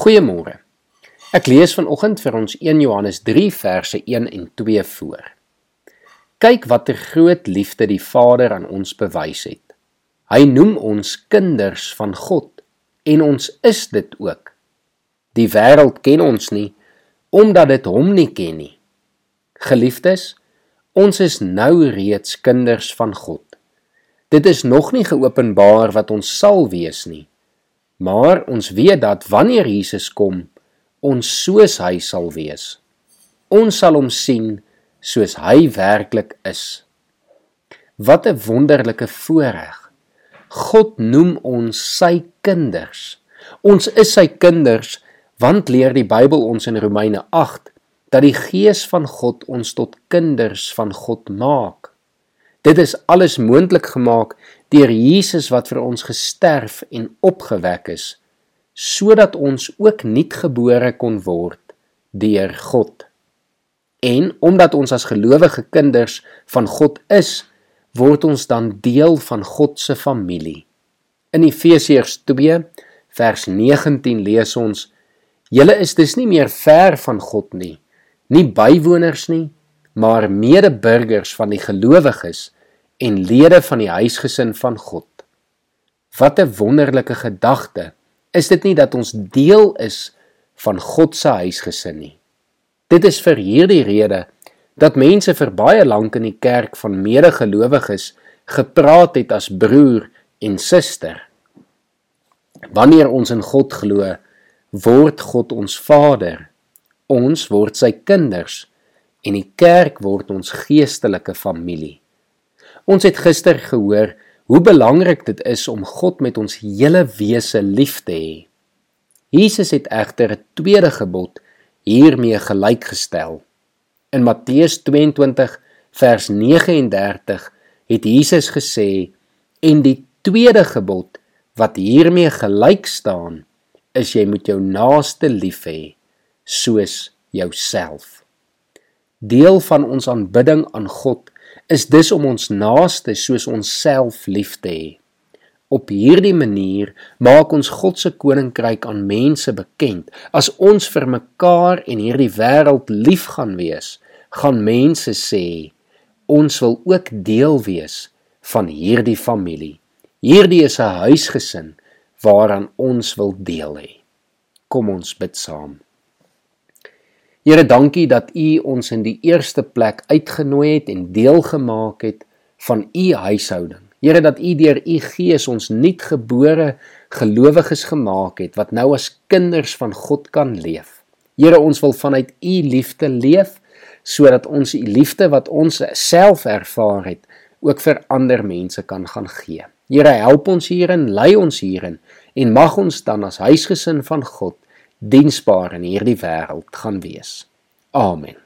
Goeiemôre. Ek lees vanoggend vir ons 1 Johannes 3 verse 1 en 2 voor. Kyk watter groot liefde die Vader aan ons bewys het. Hy noem ons kinders van God en ons is dit ook. Die wêreld ken ons nie omdat dit hom nie ken nie. Geliefdes, ons is nou reeds kinders van God. Dit is nog nie geopenbaar wat ons sal wees nie. Maar ons weet dat wanneer Jesus kom, ons soos hy sal wees. Ons sal hom sien soos hy werklik is. Wat 'n wonderlike voorreg. God noem ons sy kinders. Ons is sy kinders want leer die Bybel ons in Romeine 8 dat die gees van God ons tot kinders van God maak. Dit is alles moontlik gemaak deur Jesus wat vir ons gesterf en opgewek is sodat ons ook nuutgebore kon word deur God. En omdat ons as gelowige kinders van God is, word ons dan deel van God se familie. In Efesiërs 2 vers 19 lees ons: Julle is dus nie meer ver van God nie, nie bywoners nie, maar medeburgers van die gelowiges en lede van die huisgesin van God. Wat 'n wonderlike gedagte. Is dit nie dat ons deel is van God se huisgesin nie? Dit is vir hierdie rede dat mense vir baie lank in die kerk van medegelowiges gepraat het as broer en suster. Wanneer ons in God glo, word God ons Vader. Ons word sy kinders en die kerk word ons geestelike familie. Ons het gister gehoor hoe belangrik dit is om God met ons hele wese lief te hê. Jesus het egter 'n tweede gebod hiermee gelykgestel. In Matteus 22 vers 39 het Jesus gesê en die tweede gebod wat hiermee gelyk staan is jy moet jou naaste lief hê soos jouself. Deel van ons aanbidding aan God is dus om ons naaste soos onsself lief te hê. Op hierdie manier maak ons God se koninkryk aan mense bekend. As ons vir mekaar en hierdie wêreld lief gaan wees, gaan mense sê ons wil ook deel wees van hierdie familie. Hierdie is 'n huisgesin waaraan ons wil deel hê. Kom ons bid saam. Here, dankie dat U ons in die eerste plek uitgenooi het en deel gemaak het van U huishouding. Here, dat U deur U Gees ons nuutgebore gelowiges gemaak het wat nou as kinders van God kan leef. Here, ons wil vanuit U liefde leef sodat ons U liefde wat ons self ervaar het, ook vir ander mense kan gaan gee. Here, help ons hierin, lei ons hierin en mag ons dan as huisgesin van God diensbaar in hierdie wêreld gaan wees. Amen.